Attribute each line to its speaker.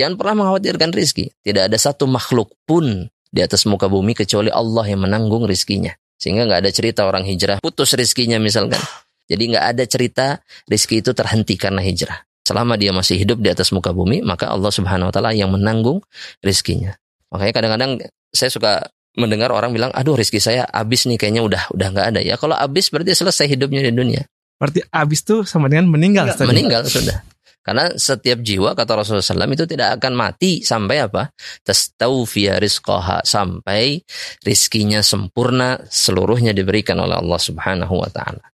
Speaker 1: jangan pernah mengkhawatirkan rizki. Tidak ada satu makhluk pun di atas muka bumi kecuali Allah yang menanggung rizkinya. Sehingga nggak ada cerita orang hijrah putus rizkinya misalkan. Jadi nggak ada cerita rizki itu terhenti karena hijrah. Selama dia masih hidup di atas muka bumi, maka Allah Subhanahu Wa Taala yang menanggung rizkinya. Makanya kadang-kadang saya suka mendengar orang bilang, aduh rizki saya habis nih kayaknya udah udah nggak ada ya. Kalau habis berarti selesai hidupnya di dunia.
Speaker 2: Berarti habis tuh sama dengan meninggal.
Speaker 1: Enggak, meninggal sudah. Karena setiap jiwa kata Rasulullah SAW itu tidak akan mati sampai apa? Tastawfiya rizqaha sampai rizkinya sempurna seluruhnya diberikan oleh Allah Subhanahu wa taala.